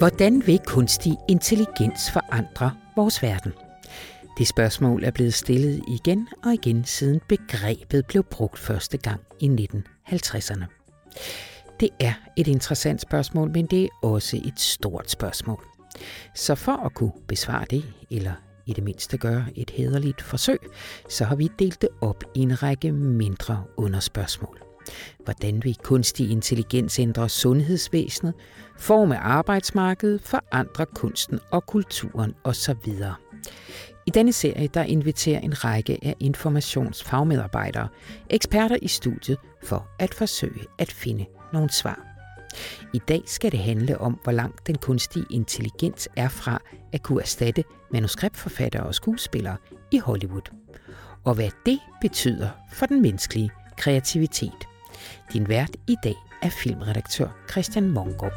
Hvordan vil kunstig intelligens forandre vores verden? Det spørgsmål er blevet stillet igen og igen siden begrebet blev brugt første gang i 1950'erne. Det er et interessant spørgsmål, men det er også et stort spørgsmål. Så for at kunne besvare det, eller i det mindste gøre et hederligt forsøg, så har vi delt det op i en række mindre underspørgsmål. Hvordan vil kunstig intelligens ændre sundhedsvæsenet, forme arbejdsmarkedet, forandre kunsten og kulturen osv. I denne serie der inviterer en række af informationsfagmedarbejdere, eksperter i studiet, for at forsøge at finde nogle svar. I dag skal det handle om, hvor langt den kunstige intelligens er fra at kunne erstatte manuskriptforfattere og skuespillere i Hollywood. Og hvad det betyder for den menneskelige kreativitet. Din vært i dag er filmredaktør Christian Mongård.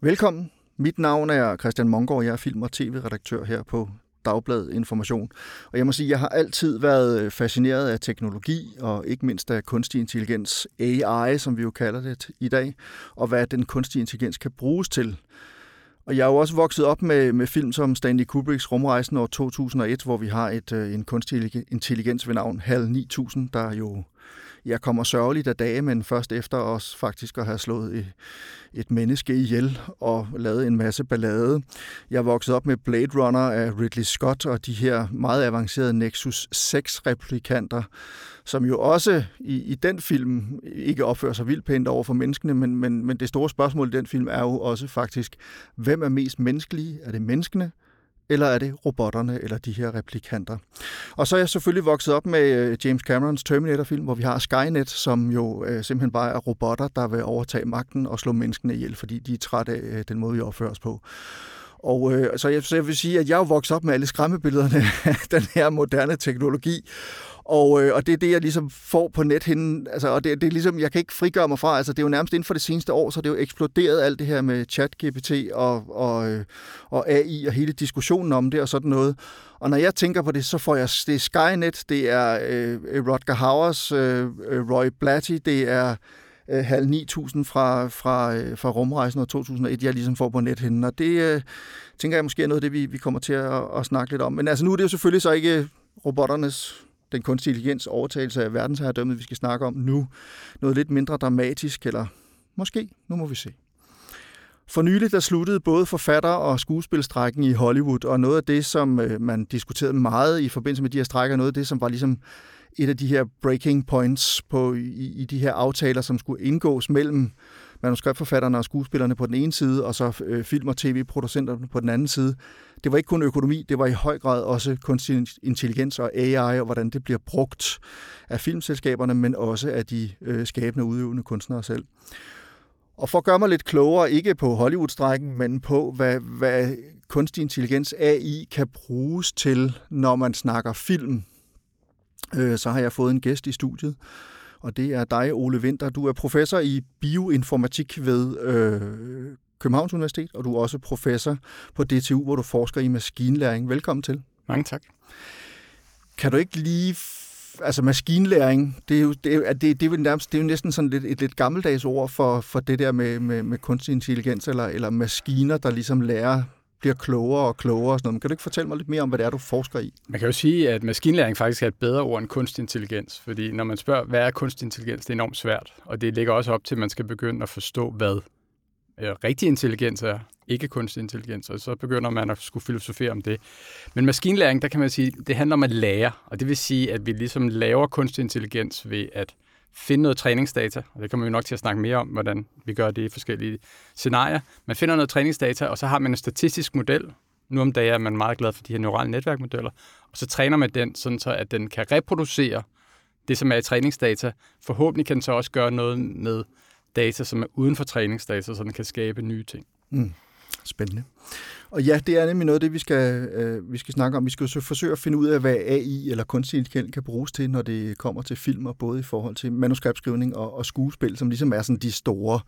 Velkommen. Mit navn er Christian Mongård. Jeg er film- og tv-redaktør her på Dagblad Information. Og jeg må sige, at jeg har altid været øh, fascineret af teknologi, og ikke mindst af kunstig intelligens, AI, som vi jo kalder det i dag, og hvad den kunstige intelligens kan bruges til. Og jeg er jo også vokset op med, med film som Stanley Kubricks Rumrejsen år 2001, hvor vi har et, øh, en kunstig intelligens ved navn HAL 9000, der jo jeg kommer sørgeligt af dage, men først efter os faktisk at have slået et menneske ihjel og lavet en masse ballade. Jeg voksede op med Blade Runner af Ridley Scott og de her meget avancerede Nexus 6-replikanter, som jo også i, i den film ikke opfører sig vildt pænt over for menneskene, men, men, men det store spørgsmål i den film er jo også faktisk, hvem er mest menneskelige? Er det menneskene, eller er det robotterne eller de her replikanter? Og så er jeg selvfølgelig vokset op med øh, James Camerons Terminator-film, hvor vi har Skynet, som jo øh, simpelthen bare er robotter, der vil overtage magten og slå menneskene ihjel, fordi de er trætte af øh, den måde, vi opfører os på. Og øh, så, jeg, så jeg vil sige, at jeg er jo vokset op med alle skræmmebillederne af den her moderne teknologi. Og, øh, og det er det, jeg ligesom får på nethinden. Altså, og det, det er ligesom, jeg kan ikke frigøre mig fra, altså det er jo nærmest inden for det seneste år, så det er jo eksploderet alt det her med chat-GPT og, og, øh, og AI og hele diskussionen om det og sådan noget. Og når jeg tænker på det, så får jeg, det er Skynet, det er øh, øh Rodger Howers, øh, øh, Roy Blatty, det er øh, halv 9000 fra, fra, øh, fra rumrejsen og 2001, jeg ligesom får på nethinden. Og det øh, tænker jeg måske er noget af det, vi, vi kommer til at, at snakke lidt om. Men altså nu er det jo selvfølgelig så ikke øh, robotternes den kunstige intelligens overtagelse af verdensherredømmet, vi skal snakke om nu. Noget lidt mindre dramatisk, eller måske, nu må vi se. For nylig der sluttede både forfatter- og skuespilstrækken i Hollywood, og noget af det, som øh, man diskuterede meget i forbindelse med de her strækker, noget af det, som var ligesom et af de her breaking points på, i, i de her aftaler, som skulle indgås mellem manuskriptforfatterne og skuespillerne på den ene side, og så øh, film- og tv-producenterne på den anden side. Det var ikke kun økonomi, det var i høj grad også kunstig intelligens og AI, og hvordan det bliver brugt af filmselskaberne, men også af de øh, skabende udøvende kunstnere selv. Og for at gøre mig lidt klogere, ikke på Hollywood-strækken, men på, hvad, hvad kunstig intelligens AI kan bruges til, når man snakker film, øh, så har jeg fået en gæst i studiet, og det er dig, Ole Winter. Du er professor i bioinformatik ved øh, Københavns Universitet, og du er også professor på DTU, hvor du forsker i maskinlæring. Velkommen til. Mange tak. Kan du ikke lige altså maskinlæring, det er jo, det er, det, det er jo nærmest, det er jo næsten sådan lidt, et lidt gammeldags ord for, for det der med, med, med kunstig intelligens, eller, eller maskiner, der ligesom lærer bliver klogere og klogere og sådan noget. Men kan du ikke fortælle mig lidt mere om, hvad det er, du forsker i? Man kan jo sige, at maskinlæring faktisk er et bedre ord end kunstig intelligens, fordi når man spørger, hvad er kunstig intelligens, det er enormt svært, og det ligger også op til, at man skal begynde at forstå, hvad øh, rigtig intelligens er, ikke kunstig intelligens, og så begynder man at skulle filosofere om det. Men maskinlæring, der kan man sige, det handler om at lære, og det vil sige, at vi ligesom laver kunstig intelligens ved at finde noget træningsdata, og det kommer vi nok til at snakke mere om, hvordan vi gør det i forskellige scenarier. Man finder noget træningsdata, og så har man en statistisk model. Nu om dagen er man meget glad for de her neurale netværkmodeller, og så træner man den, sådan så at den kan reproducere det, som er i træningsdata. Forhåbentlig kan den så også gøre noget med data, som er uden for træningsdata, så den kan skabe nye ting. Mm. Spændende. Og ja, det er nemlig noget af det, vi skal, øh, vi skal snakke om. Vi skal så forsøge at finde ud af, hvad AI eller kunstig intelligens kan bruges til, når det kommer til filmer, både i forhold til manuskriptskrivning og, og skuespil, som ligesom er sådan de store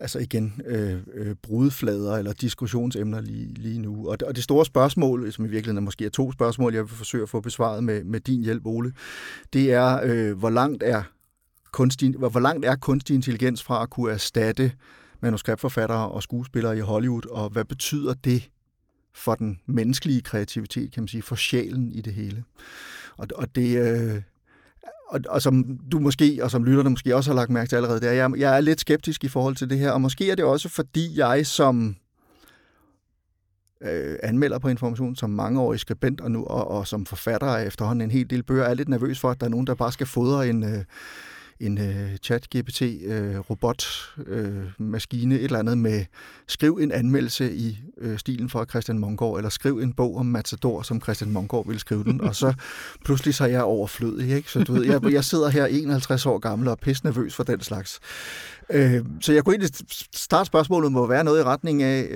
altså igen, øh, øh, brudflader eller diskussionsemner lige, lige nu. Og det, og det store spørgsmål, som i virkeligheden er måske er to spørgsmål, jeg vil forsøge at få besvaret med, med din hjælp, Ole, det er, øh, hvor langt er kunstig, hvor langt er kunstig intelligens fra at kunne erstatte manuskriptforfattere og skuespillere i Hollywood, og hvad betyder det for den menneskelige kreativitet, kan man sige, for sjælen i det hele. Og, og det... Øh, og, og som du måske, og som lytterne måske også har lagt mærke til allerede, det er, jeg, jeg er lidt skeptisk i forhold til det her, og måske er det også, fordi jeg som øh, anmelder på information, som mangeårig skribent og, nu, og, og som forfatter af efterhånden en hel del bøger, er lidt nervøs for, at der er nogen, der bare skal fodre en, øh, en uh, chat-GPT-robot-maskine, uh, et eller andet med skriv en anmeldelse i uh, stilen for Christian Mongård, eller skriv en bog om Matador, som Christian Mongård vil skrive den, og så pludselig så er jeg overflødig, ikke? Så du ved, jeg, jeg sidder her 51 år gammel og er pisse nervøs for den slags. Uh, så jeg kunne egentlig starte spørgsmålet må være noget i retning af,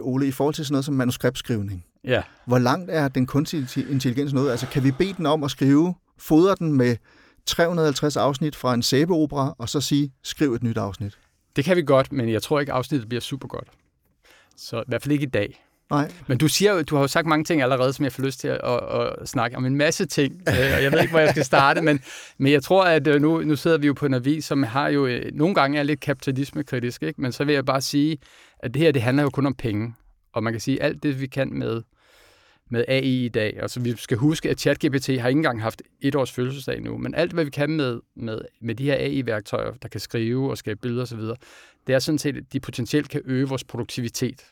uh, Ole, i forhold til sådan noget som manuskriptskrivning. Ja. Hvor langt er den kunstige intelligens noget? Altså, kan vi bede den om at skrive, fodre den med 350 afsnit fra en sæbeopera, og så sige, skriv et nyt afsnit? Det kan vi godt, men jeg tror ikke, afsnittet bliver super godt. Så i hvert fald ikke i dag. Nej. Men du siger du har jo sagt mange ting allerede, som jeg får lyst til at, at, at snakke om en masse ting, øh, og jeg ved ikke, hvor jeg skal starte, men, men jeg tror, at øh, nu, nu sidder vi jo på en avis, som har jo øh, nogle gange er lidt kapitalismekritisk, ikke? men så vil jeg bare sige, at det her, det handler jo kun om penge. Og man kan sige, at alt det, vi kan med med AI i dag. Altså, vi skal huske, at ChatGPT har ikke engang haft et års fødselsdag nu, men alt, hvad vi kan med, med, med de her AI-værktøjer, der kan skrive og skabe billeder osv., det er sådan set, at de potentielt kan øge vores produktivitet.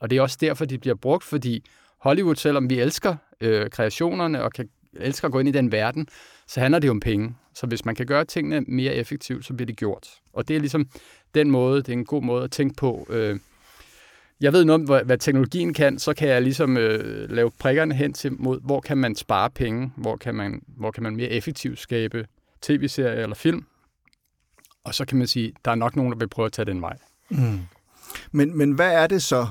Og det er også derfor, de bliver brugt, fordi Hollywood, selvom vi elsker øh, kreationerne og kan, elsker at gå ind i den verden, så handler det jo om penge. Så hvis man kan gøre tingene mere effektivt, så bliver det gjort. Og det er ligesom den måde, det er en god måde at tænke på, øh, jeg ved noget om, hvad teknologien kan, så kan jeg ligesom øh, lave prikkerne hen til mod, hvor kan man spare penge, hvor kan man, hvor kan man mere effektivt skabe tv-serier eller film. Og så kan man sige, der er nok nogen, der vil prøve at tage den vej. Mm. Men, men hvad er det så,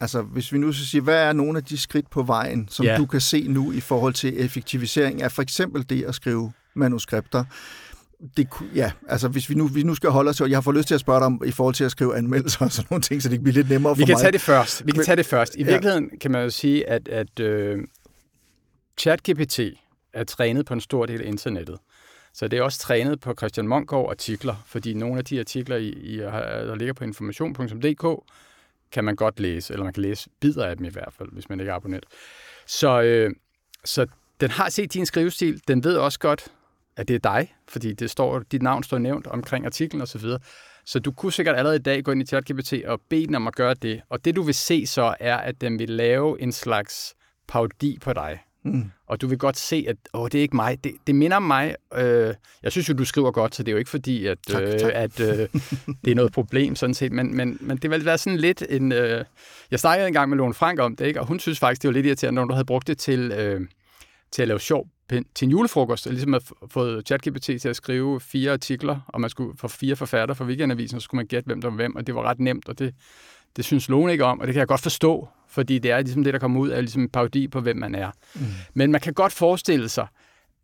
altså hvis vi nu skal sige, hvad er nogle af de skridt på vejen, som ja. du kan se nu i forhold til effektivisering af for eksempel det at skrive manuskripter? Det, ja, altså hvis vi nu, vi nu skal holde os til, jeg har fået lyst til at spørge dig om i forhold til at skrive anmeldelser og sådan nogle ting, så det kan blive lidt nemmere for mig. Vi kan mig. tage det først. Vi kan tage det først. I ja. virkeligheden kan man jo sige, at, at uh, ChatGPT er trænet på en stor del af internettet. Så det er også trænet på Christian Monkgaard artikler, fordi nogle af de artikler, I, I, der ligger på information.dk, kan man godt læse, eller man kan læse bidder af dem i hvert fald, hvis man ikke er abonnet. Så, øh, så den har set din skrivestil, den ved også godt, at det er dig, fordi det står, dit navn står nævnt omkring artiklen osv. Så, så du kunne sikkert allerede i dag gå ind i ChatGPT og bede den om at gøre det. Og det du vil se så er, at den vil lave en slags parodi på dig. Mm. Og du vil godt se, at åh, det er ikke mig. Det, det minder om mig. Øh, jeg synes jo, du skriver godt, så det er jo ikke fordi, at, tak, øh, tak. at øh, det er noget problem sådan set. Men, men, men det vil være sådan lidt en... Øh, jeg snakkede engang med Lone Frank om det, ikke? og hun synes faktisk, det var lidt irriterende, når du havde brugt det til, øh, til at lave sjov til en julefrokost, og ligesom at fået ChatGPT til at skrive fire artikler, og man skulle få fire forfatter fra Weekendavisen, så skulle man gætte, hvem der var hvem, og det var ret nemt, og det, det synes Lone ikke om, og det kan jeg godt forstå, fordi det er ligesom det, der kommer ud af ligesom en parodi på, hvem man er. Mm. Men man kan godt forestille sig,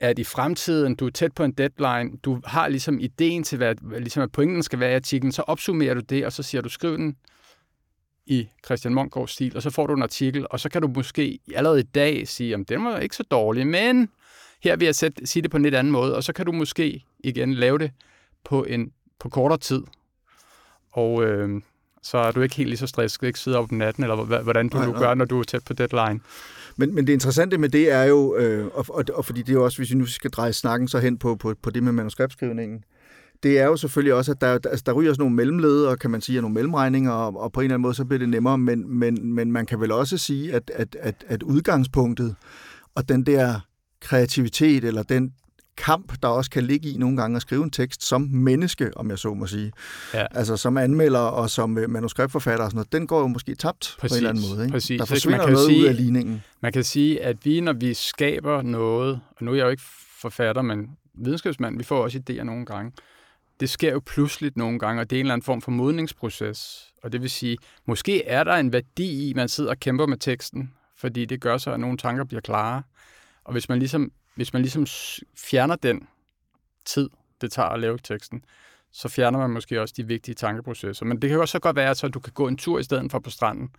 at i fremtiden, du er tæt på en deadline, du har ligesom ideen til, hvad ligesom at pointen skal være i artiklen, så opsummerer du det, og så siger du, skriv den i Christian Monkgaards stil, og så får du en artikel, og så kan du måske allerede i dag sige, at den var ikke så dårlig, men her vil jeg sætte, sige det på en lidt anden måde, og så kan du måske igen lave det på en på kortere tid. Og øh, så er du ikke helt lige så stresset, ikke sidde op om natten, eller hvordan du, nej, du gør, når du er tæt på deadline. Men, men det interessante med det er jo, øh, og, og, og fordi det er jo også, hvis vi nu skal dreje snakken så hen på, på, på det med manuskriptskrivningen, det er jo selvfølgelig også, at der, altså, der ryger sådan nogle mellemled, og kan man sige, nogle mellemregninger, og, og på en eller anden måde, så bliver det nemmere, men, men, men man kan vel også sige, at, at, at, at udgangspunktet og den der kreativitet eller den kamp, der også kan ligge i nogle gange at skrive en tekst som menneske, om jeg så må sige. Ja. Altså som anmelder og som øh, manuskriptforfatter og sådan noget, den går jo måske tabt præcis, på en eller anden måde. Ikke? Præcis. Der forsvinder man kan noget sige, ud af ligningen. Man kan sige, at vi, når vi skaber noget, og nu er jeg jo ikke forfatter, men videnskabsmand, vi får også idéer nogle gange, det sker jo pludseligt nogle gange, og det er en eller anden form for modningsproces. Og det vil sige, måske er der en værdi i, at man sidder og kæmper med teksten, fordi det gør så, at nogle tanker bliver klare. Og hvis man ligesom, hvis man ligesom fjerner den tid, det tager at lave teksten, så fjerner man måske også de vigtige tankeprocesser. Men det kan jo også godt være, at så du kan gå en tur i stedet for på stranden,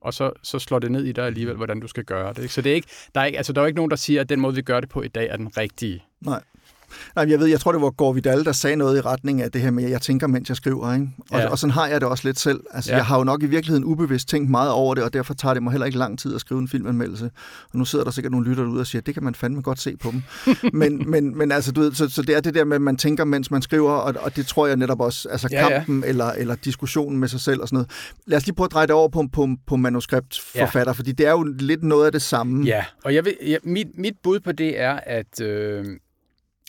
og så, så slår det ned i dig alligevel, hvordan du skal gøre det. Ikke? Så det er ikke, der, er ikke, altså, der er ikke nogen, der siger, at den måde, vi gør det på i dag, er den rigtige. Nej. Nej, jeg ved, jeg tror, det var Gore Vidal, der sagde noget i retning af det her med, at jeg tænker, mens jeg skriver. Ikke? Og, ja. og sådan har jeg det også lidt selv. Altså, ja. Jeg har jo nok i virkeligheden ubevidst tænkt meget over det, og derfor tager det mig heller ikke lang tid at skrive en filmanmeldelse. Og nu sidder der sikkert nogle lytter ude og siger, det kan man fandme godt se på dem. men, men, men altså, du ved, så, så det er det der med, at man tænker, mens man skriver, og, og det tror jeg netop også, altså ja, kampen ja. Eller, eller diskussionen med sig selv og sådan noget. Lad os lige prøve at dreje det over på, på, på manuskriptforfatter, ja. fordi det er jo lidt noget af det samme. Ja, og jeg vil, jeg, mit, mit bud på det er, at, øh,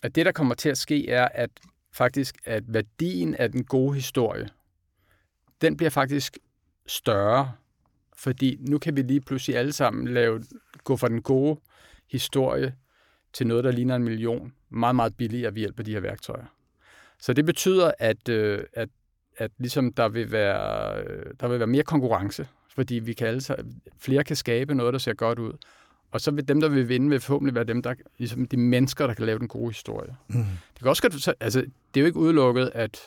at det, der kommer til at ske, er, at faktisk, at værdien af den gode historie, den bliver faktisk større, fordi nu kan vi lige pludselig alle sammen lave, gå fra den gode historie til noget, der ligner en million, meget, meget billigere ved hjælp af de her værktøjer. Så det betyder, at, øh, at, at ligesom der vil, være, øh, der vil være mere konkurrence, fordi vi kan alle, flere kan skabe noget, der ser godt ud. Og så vil dem, der vil vinde, vil forhåbentlig være dem, der ligesom de mennesker, der kan lave den gode historie. Mm. Det kan også altså, det er jo ikke udelukket, at,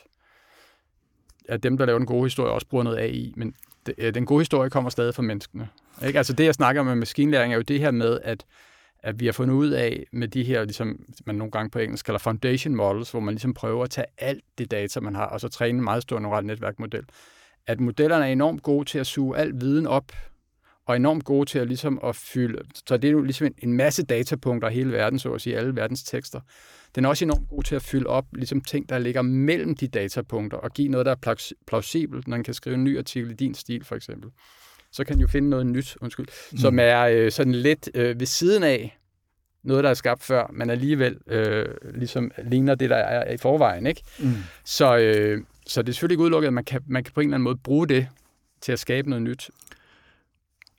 at dem, der laver den gode historie, også bruger noget AI, men det, øh, den gode historie kommer stadig fra menneskene. Ikke? Altså det, jeg snakker med maskinlæring, er jo det her med, at, at vi har fundet ud af med de her, ligesom man nogle gange på engelsk kalder foundation models, hvor man ligesom prøver at tage alt det data, man har, og så træne en meget stor neuralt netværkmodel. At modellerne er enormt gode til at suge al viden op, og enormt gode til at, ligesom at fylde, så det er jo ligesom en, en masse datapunkter i hele verden, så at sige, alle verdens tekster. Den er også enormt god til at fylde op ligesom ting, der ligger mellem de datapunkter, og give noget, der er plausibelt, når man kan skrive en ny artikel i din stil, for eksempel. Så kan den jo finde noget nyt, undskyld, mm. som er øh, sådan lidt øh, ved siden af noget, der er skabt før, men alligevel øh, ligesom ligner det, der er i forvejen. Ikke? Mm. Så, øh, så det er selvfølgelig ikke udelukket, at man kan, man kan på en eller anden måde bruge det til at skabe noget nyt.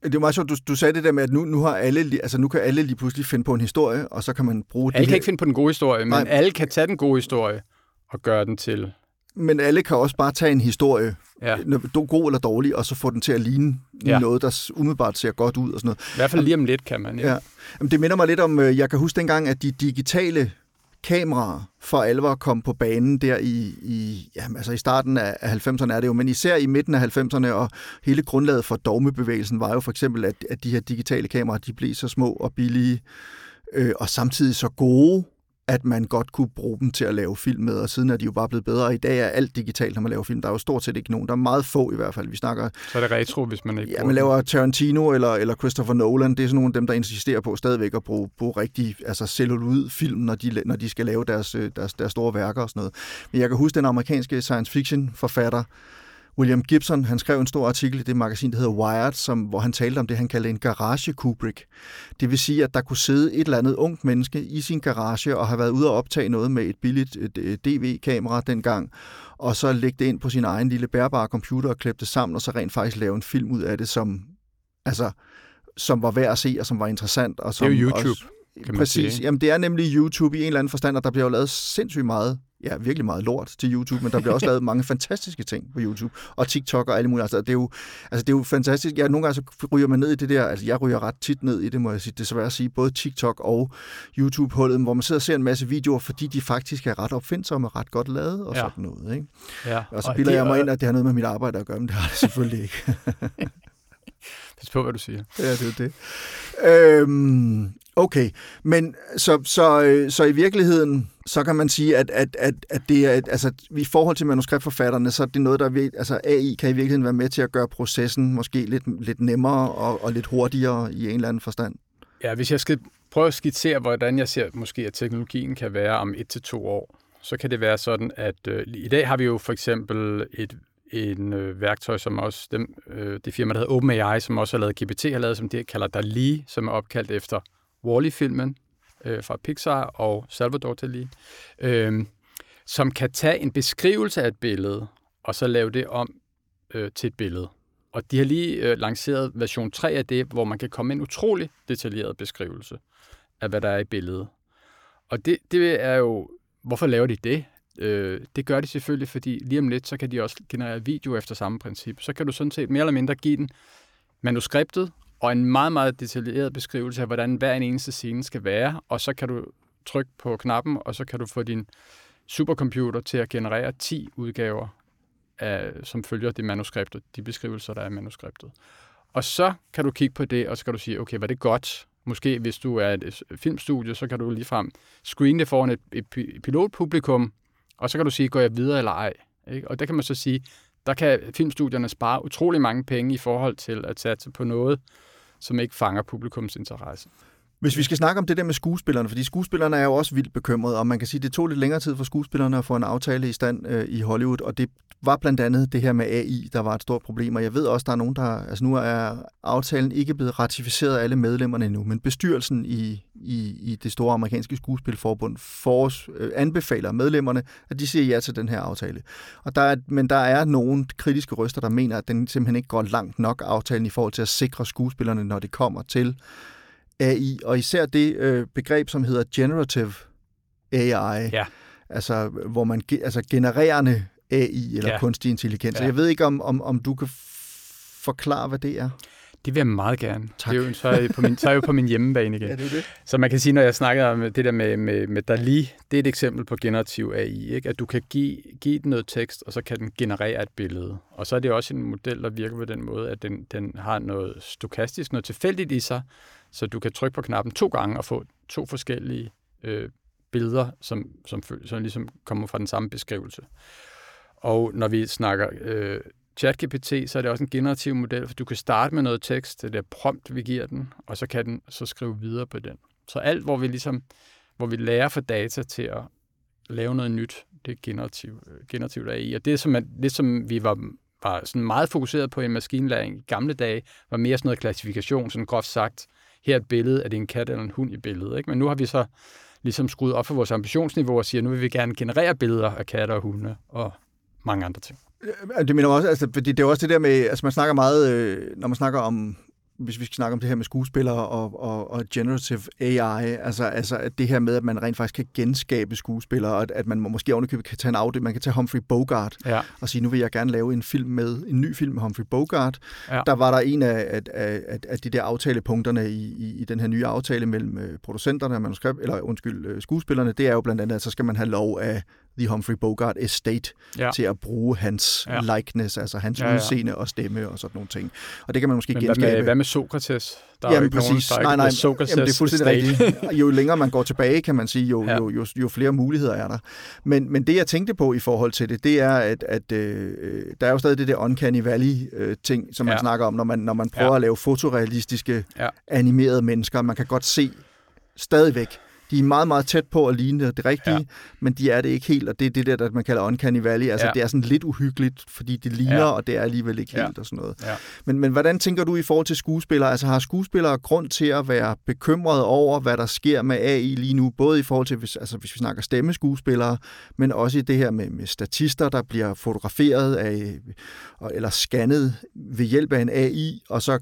Det er meget sjovt, du, du sagde det der med, at nu, nu, har alle, altså nu kan alle lige pludselig finde på en historie, og så kan man bruge Alle kan her... ikke finde på den gode historie, men Nej. alle kan tage den gode historie og gøre den til... Men alle kan også bare tage en historie, ja. god eller dårlig, og så få den til at ligne ja. noget, der umiddelbart ser godt ud og sådan noget. I hvert fald lige om lidt kan man. Ja. ja. Jamen, det minder mig lidt om, øh, jeg kan huske dengang, at de digitale kameraer for alvor kom på banen der i, i, jamen, altså i starten af 90'erne er det jo, men især i midten af 90'erne, og hele grundlaget for dogmebevægelsen var jo for eksempel, at, at de her digitale kameraer, de blev så små og billige, øh, og samtidig så gode, at man godt kunne bruge dem til at lave film med, og siden er de jo bare blevet bedre. I dag er alt digitalt, når man laver film. Der er jo stort set ikke nogen. Der er meget få i hvert fald. Vi snakker... Så er det retro, hvis man ikke Ja, man laver Tarantino eller, eller Christopher Nolan. Det er sådan nogle af dem, der insisterer på stadigvæk at bruge, bruge rigtig altså celluloid-film, når de, når de skal lave deres, øh, deres, deres store værker og sådan noget. Men jeg kan huske den amerikanske science fiction forfatter, William Gibson, han skrev en stor artikel i det magasin, der hedder Wired, som, hvor han talte om det, han kaldte en garage Kubrick. Det vil sige, at der kunne sidde et eller andet ungt menneske i sin garage og have været ude og optage noget med et billigt DV-kamera dengang, og så lægge det ind på sin egen lille bærbare computer og klippe det sammen, og så rent faktisk lave en film ud af det, som, altså, som var værd at se, og som var interessant. Og som det er jo YouTube. Også, kan Præcis. Sige. Jamen, det er nemlig YouTube i en eller anden forstand, og der bliver jo lavet sindssygt meget, ja, virkelig meget lort til YouTube, men der bliver også lavet mange fantastiske ting på YouTube, og TikTok og alle mulige. Altså, det er jo, altså, det er jo fantastisk. Ja, nogle gange så ryger man ned i det der, altså jeg ryger ret tit ned i det, må jeg sige, desværre sige, både TikTok og YouTube-hullet, hvor man sidder og ser en masse videoer, fordi de faktisk er ret opfindsomme og ret godt lavet og ja. sådan noget. Ikke? Ja. Og så bilder jeg mig ind, at det har noget med mit arbejde at gøre, men det har det selvfølgelig ikke. Pas på, hvad du siger. Ja, det er det. Øhm, okay, men så, så, øh, så i virkeligheden, så kan man sige, at, at, at, at det er, altså, i forhold til manuskriptforfatterne, så er det noget, der altså AI kan i virkeligheden være med til at gøre processen måske lidt, lidt nemmere og, og lidt hurtigere i en eller anden forstand. Ja, hvis jeg skal prøve at skitsere, hvordan jeg ser måske, at teknologien kan være om et til to år, så kan det være sådan, at øh, i dag har vi jo for eksempel et en øh, værktøj, som også dem, øh, det firma, der hedder OpenAI, som også har lavet GPT, har lavet, som det kalder DALI, som er opkaldt efter Wall-E-filmen øh, fra Pixar og Salvador Dali, øh, som kan tage en beskrivelse af et billede, og så lave det om øh, til et billede. Og de har lige øh, lanceret version 3 af det, hvor man kan komme med en utrolig detaljeret beskrivelse af, hvad der er i billedet. Og det, det er jo, hvorfor laver de det? Øh, det gør de selvfølgelig, fordi lige om lidt, så kan de også generere video efter samme princip. Så kan du sådan set mere eller mindre give den manuskriptet og en meget, meget detaljeret beskrivelse af, hvordan hver en eneste scene skal være, og så kan du trykke på knappen, og så kan du få din supercomputer til at generere 10 udgaver, af, som følger det manuskriptet, de beskrivelser, der er i manuskriptet. Og så kan du kigge på det, og så kan du sige, okay, var det godt? Måske hvis du er et øh, filmstudie, så kan du ligefrem screene det foran et, et pilotpublikum, og så kan du sige, går jeg videre eller ej? Ikke? Og der kan man så sige, der kan filmstudierne spare utrolig mange penge i forhold til at satse på noget, som ikke fanger publikums interesse. Hvis vi skal snakke om det der med skuespillerne, fordi skuespillerne er jo også vildt bekymrede, og man kan sige, at det tog lidt længere tid for skuespillerne at få en aftale i stand øh, i Hollywood, og det var blandt andet det her med AI, der var et stort problem, og jeg ved også, der er nogen, der... Altså nu er aftalen ikke blevet ratificeret af alle medlemmerne endnu, men bestyrelsen i, i, i det store amerikanske skuespilforbund for, øh, anbefaler medlemmerne, at de siger ja til den her aftale. Og der er, men der er nogle kritiske røster, der mener, at den simpelthen ikke går langt nok aftalen i forhold til at sikre skuespillerne, når det kommer til AI, og især det øh, begreb, som hedder generative AI, ja. altså hvor man altså genererende AI eller ja. kunstig intelligens. Ja. Jeg ved ikke, om, om, om du kan forklare, hvad det er. Det vil jeg meget gerne. Tak. Det er jo, så, er jeg på min, så er jeg jo på min hjemmebane igen. ja, det er det. Så man kan sige, når jeg snakker om det der med, med, med DALI, det er et eksempel på generativ AI. Ikke? At du kan give, give den noget tekst, og så kan den generere et billede. Og så er det også en model, der virker på den måde, at den, den har noget stokastisk, noget tilfældigt i sig, så du kan trykke på knappen to gange og få to forskellige øh, billeder, som, som, som ligesom kommer fra den samme beskrivelse. Og når vi snakker øh, ChatGPT, så er det også en generativ model, for du kan starte med noget tekst, det der prompt, vi giver den, og så kan den så skrive videre på den. Så alt, hvor vi ligesom, hvor vi lærer for data til at lave noget nyt, det er generativ, generativt AI. Og det, som, er, det, som vi var, var sådan meget fokuseret på i maskinlæring i gamle dage, var mere sådan noget klassifikation, sådan groft sagt, her er et billede, er det en kat eller en hund i billedet. Ikke? Men nu har vi så ligesom skruet op for vores ambitionsniveau og siger, nu vil vi gerne generere billeder af katter og hunde og mange andre ting. Øh, det mener også, altså, fordi det er også det der med, altså man snakker meget, øh, når man snakker om hvis vi skal snakke om det her med skuespillere og, og, og generative AI, altså, altså at det her med, at man rent faktisk kan genskabe skuespillere, og at, at man måske ovenikøbet kan tage en afdel, man kan tage Humphrey Bogart ja. og sige, nu vil jeg gerne lave en film med, en ny film med Humphrey Bogart. Ja. Der var der en af, af, af, af de der aftalepunkterne i, i, i den her nye aftale mellem øh, producenterne og manuskript, eller undskyld, øh, skuespillerne, det er jo blandt andet, at så skal man have lov af The Humphrey Bogart Estate ja. til at bruge hans ja. likeness, altså hans ja, ja. udseende og stemme og sådan nogle ting. Og det kan man måske Men genskabe. Hvad med, hvad med Sokrates? Der Jamen er præcis. Nogen, nej, nej, Sokrates jamen, det er fuldstændig rigtigt. Jo længere man går tilbage, kan man sige, jo, ja. jo, jo, jo flere muligheder er der. Men, men det, jeg tænkte på i forhold til det, det er, at, at øh, der er jo stadig det der Uncanny Valley-ting, øh, som ja. man snakker om, når man, når man prøver ja. at lave fotorealistiske ja. animerede mennesker. Man kan godt se stadigvæk de er meget, meget tæt på at ligne det rigtige, ja. men de er det ikke helt, og det er det der, der man kalder uncanny valley. Altså, ja. det er sådan lidt uhyggeligt, fordi det ligner, ja. og det er alligevel ikke helt ja. og sådan noget. Ja. Men, men hvordan tænker du i forhold til skuespillere? Altså, har skuespillere grund til at være bekymrede over, hvad der sker med AI lige nu, både i forhold til, hvis, altså, hvis vi snakker stemmeskuespillere, men også i det her med, med statister, der bliver fotograferet af, eller scannet ved hjælp af en AI, og så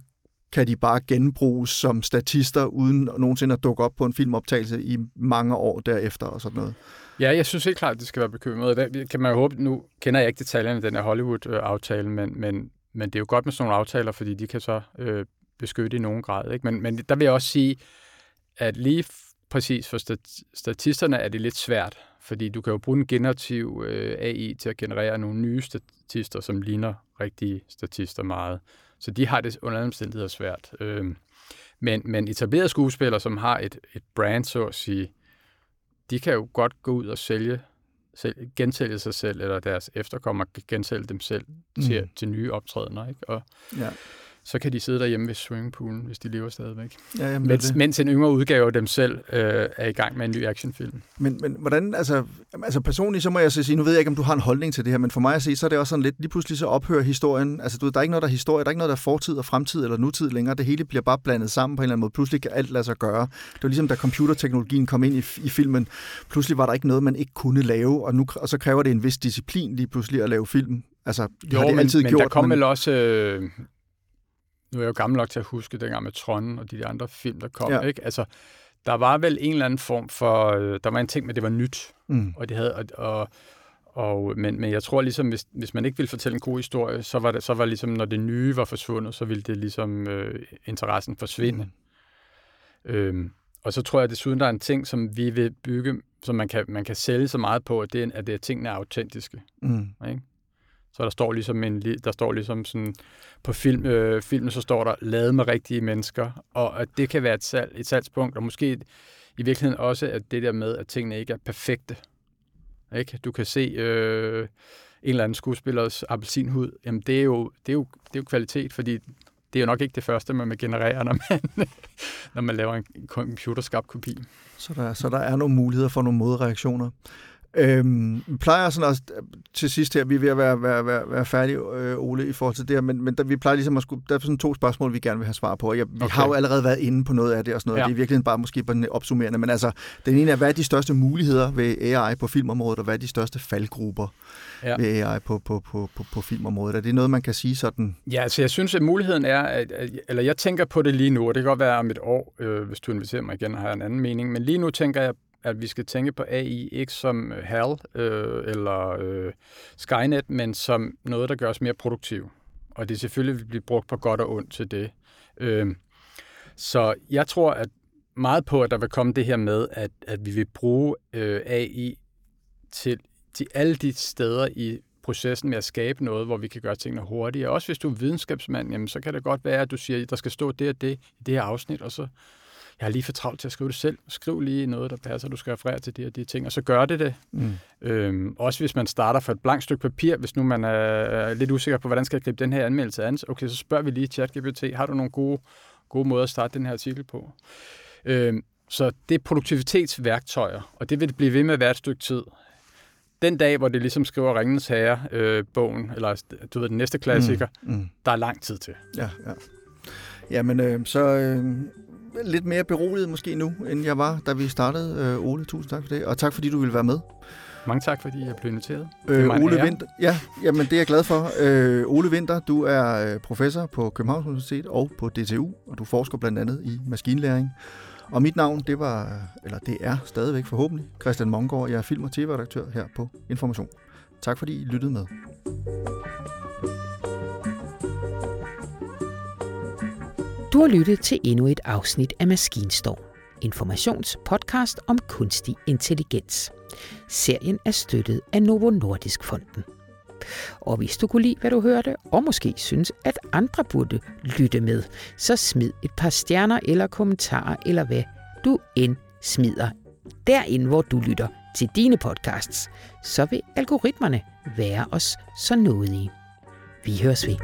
kan de bare genbruges som statister, uden nogensinde at dukke op på en filmoptagelse i mange år derefter og sådan noget. Ja, jeg synes helt klart, at det skal være bekymret. Det kan man jo håbe, nu kender jeg ikke detaljerne i den her Hollywood-aftale, men, men, men det er jo godt med sådan nogle aftaler, fordi de kan så øh, beskytte i nogen grad. Ikke? Men, men der vil jeg også sige, at lige præcis for statisterne er det lidt svært, fordi du kan jo bruge en generativ øh, AI til at generere nogle nye statister, som ligner rigtige statister meget. Så de har det under omstændigheder svært. Øh, men, men etablerede skuespillere, som har et, et brand, så at sige, de kan jo godt gå ud og sælge, selv, gensælge sig selv, eller deres efterkommere gensælge dem selv mm. til, til nye optrædener. Ikke? Og, ja så kan de sidde derhjemme ved swimmingpoolen, hvis de lever stadigvæk. Ja, jamen, mens, det. mens en yngre udgave af dem selv øh, er i gang med en ny actionfilm. Men, men hvordan, altså, altså personligt, så må jeg så sige, nu ved jeg ikke, om du har en holdning til det her, men for mig at se, så er det også sådan lidt, lige pludselig så ophører historien, altså du ved, der er ikke noget, der er historie, der er ikke noget, der er fortid og fremtid eller nutid længere, det hele bliver bare blandet sammen på en eller anden måde, pludselig kan alt lade sig gøre. Det var ligesom, da computerteknologien kom ind i, i filmen, pludselig var der ikke noget, man ikke kunne lave, og, nu, og så kræver det en vis disciplin lige pludselig at lave film. Altså, det jo, har det altid men, gjort. Men der kom men... vel også, øh, nu er jeg jo gammel nok til at huske dengang med Tron og de, de andre film, der kom, ja. ikke? Altså, der var vel en eller anden form for, øh, der var en ting med, at det var nyt, mm. og det havde, og, og, og men, men jeg tror ligesom, hvis, hvis man ikke ville fortælle en god historie, så var det, så var ligesom, når det nye var forsvundet, så ville det ligesom øh, interessen forsvinde. Mm. Øhm, og så tror jeg desuden, der er en ting, som vi vil bygge, som man kan, man kan sælge så meget på, at det, at det er tingene er autentiske. Mm. Ikke? Så der står ligesom, en, der står ligesom sådan, på film, øh, filmen, så står der, lavet med rigtige mennesker, og at det kan være et, salg, et salgspunkt, og måske i virkeligheden også, at det der med, at tingene ikke er perfekte. Ikke? Du kan se øh, en eller anden skuespillers appelsinhud, jamen det er, jo, det, er jo, det er jo kvalitet, fordi det er jo nok ikke det første, man genererer, når man, når man laver en computerskabt kopi. Så der, så der er nogle muligheder for nogle modreaktioner. Øhm, vi plejer sådan også til sidst her, vi er ved at være, være, være, være færdige, øh, Ole, i forhold til det her, men, men der, vi plejer ligesom at skulle, der er sådan to spørgsmål, vi gerne vil have svar på, og jeg, vi okay. har jo allerede været inde på noget af det og sådan noget, ja. det er virkelig bare måske bare opsummerende, men altså, den ene er, hvad er de største muligheder ved AI på filmområdet, og hvad er de største faldgrupper ja. ved AI på, på, på, på, på filmområdet? Er det noget, man kan sige sådan? Ja, altså jeg synes, at muligheden er, at, eller jeg tænker på det lige nu, og det kan godt være om et år, øh, hvis du inviterer mig igen, har jeg en anden mening, men lige nu tænker jeg at vi skal tænke på AI ikke som øh, HAL øh, eller øh, Skynet, men som noget, der gør os mere produktive. Og det selvfølgelig vil blive brugt på godt og ondt til det. Øh, så jeg tror at meget på, at der vil komme det her med, at, at vi vil bruge øh, AI til, til alle de steder i processen med at skabe noget, hvor vi kan gøre tingene hurtigere. Også hvis du er videnskabsmand, jamen, så kan det godt være, at du siger, at der skal stå det og det i det her afsnit, og så jeg har lige for travlt til at skrive det selv. Skriv lige noget, der passer, du skal referere til de og de ting, og så gør det det. Mm. Øhm, også hvis man starter for et blankt stykke papir, hvis nu man er lidt usikker på, hvordan skal jeg gribe den her anmeldelse an, okay, så spørger vi lige ChatGPT, har du nogle gode, gode måder at starte den her artikel på? Øhm, så det er produktivitetsværktøjer, og det vil blive ved med at være et stykke tid. Den dag, hvor det ligesom skriver Ringens Herre-bogen, øh, eller du ved, den næste klassiker, mm, mm. der er lang tid til. Ja, ja. Jamen, øh, så øh, lidt mere beroliget måske nu, end jeg var, da vi startede. Øh, Ole, tusind tak for det, og tak fordi du ville være med. Mange tak, fordi jeg blev inviteret. Øh, Ole Vinter, ja, jamen det er jeg glad for. Øh, Ole Vinter, du er øh, professor på Københavns Universitet og på DTU, og du forsker blandt andet i maskinlæring. Og mit navn, det var, eller det er stadigvæk forhåbentlig, Christian Mongård. Jeg er film- og tv-redaktør her på Information. Tak fordi I lyttede med. Du har lyttet til endnu et afsnit af Maskinstorm, informationspodcast om kunstig intelligens. Serien er støttet af Novo Nordisk Fonden. Og hvis du kunne lide, hvad du hørte, og måske synes, at andre burde lytte med, så smid et par stjerner eller kommentarer, eller hvad du end smider derinde, hvor du lytter til dine podcasts, så vil algoritmerne være os så nådige. Vi høres ved.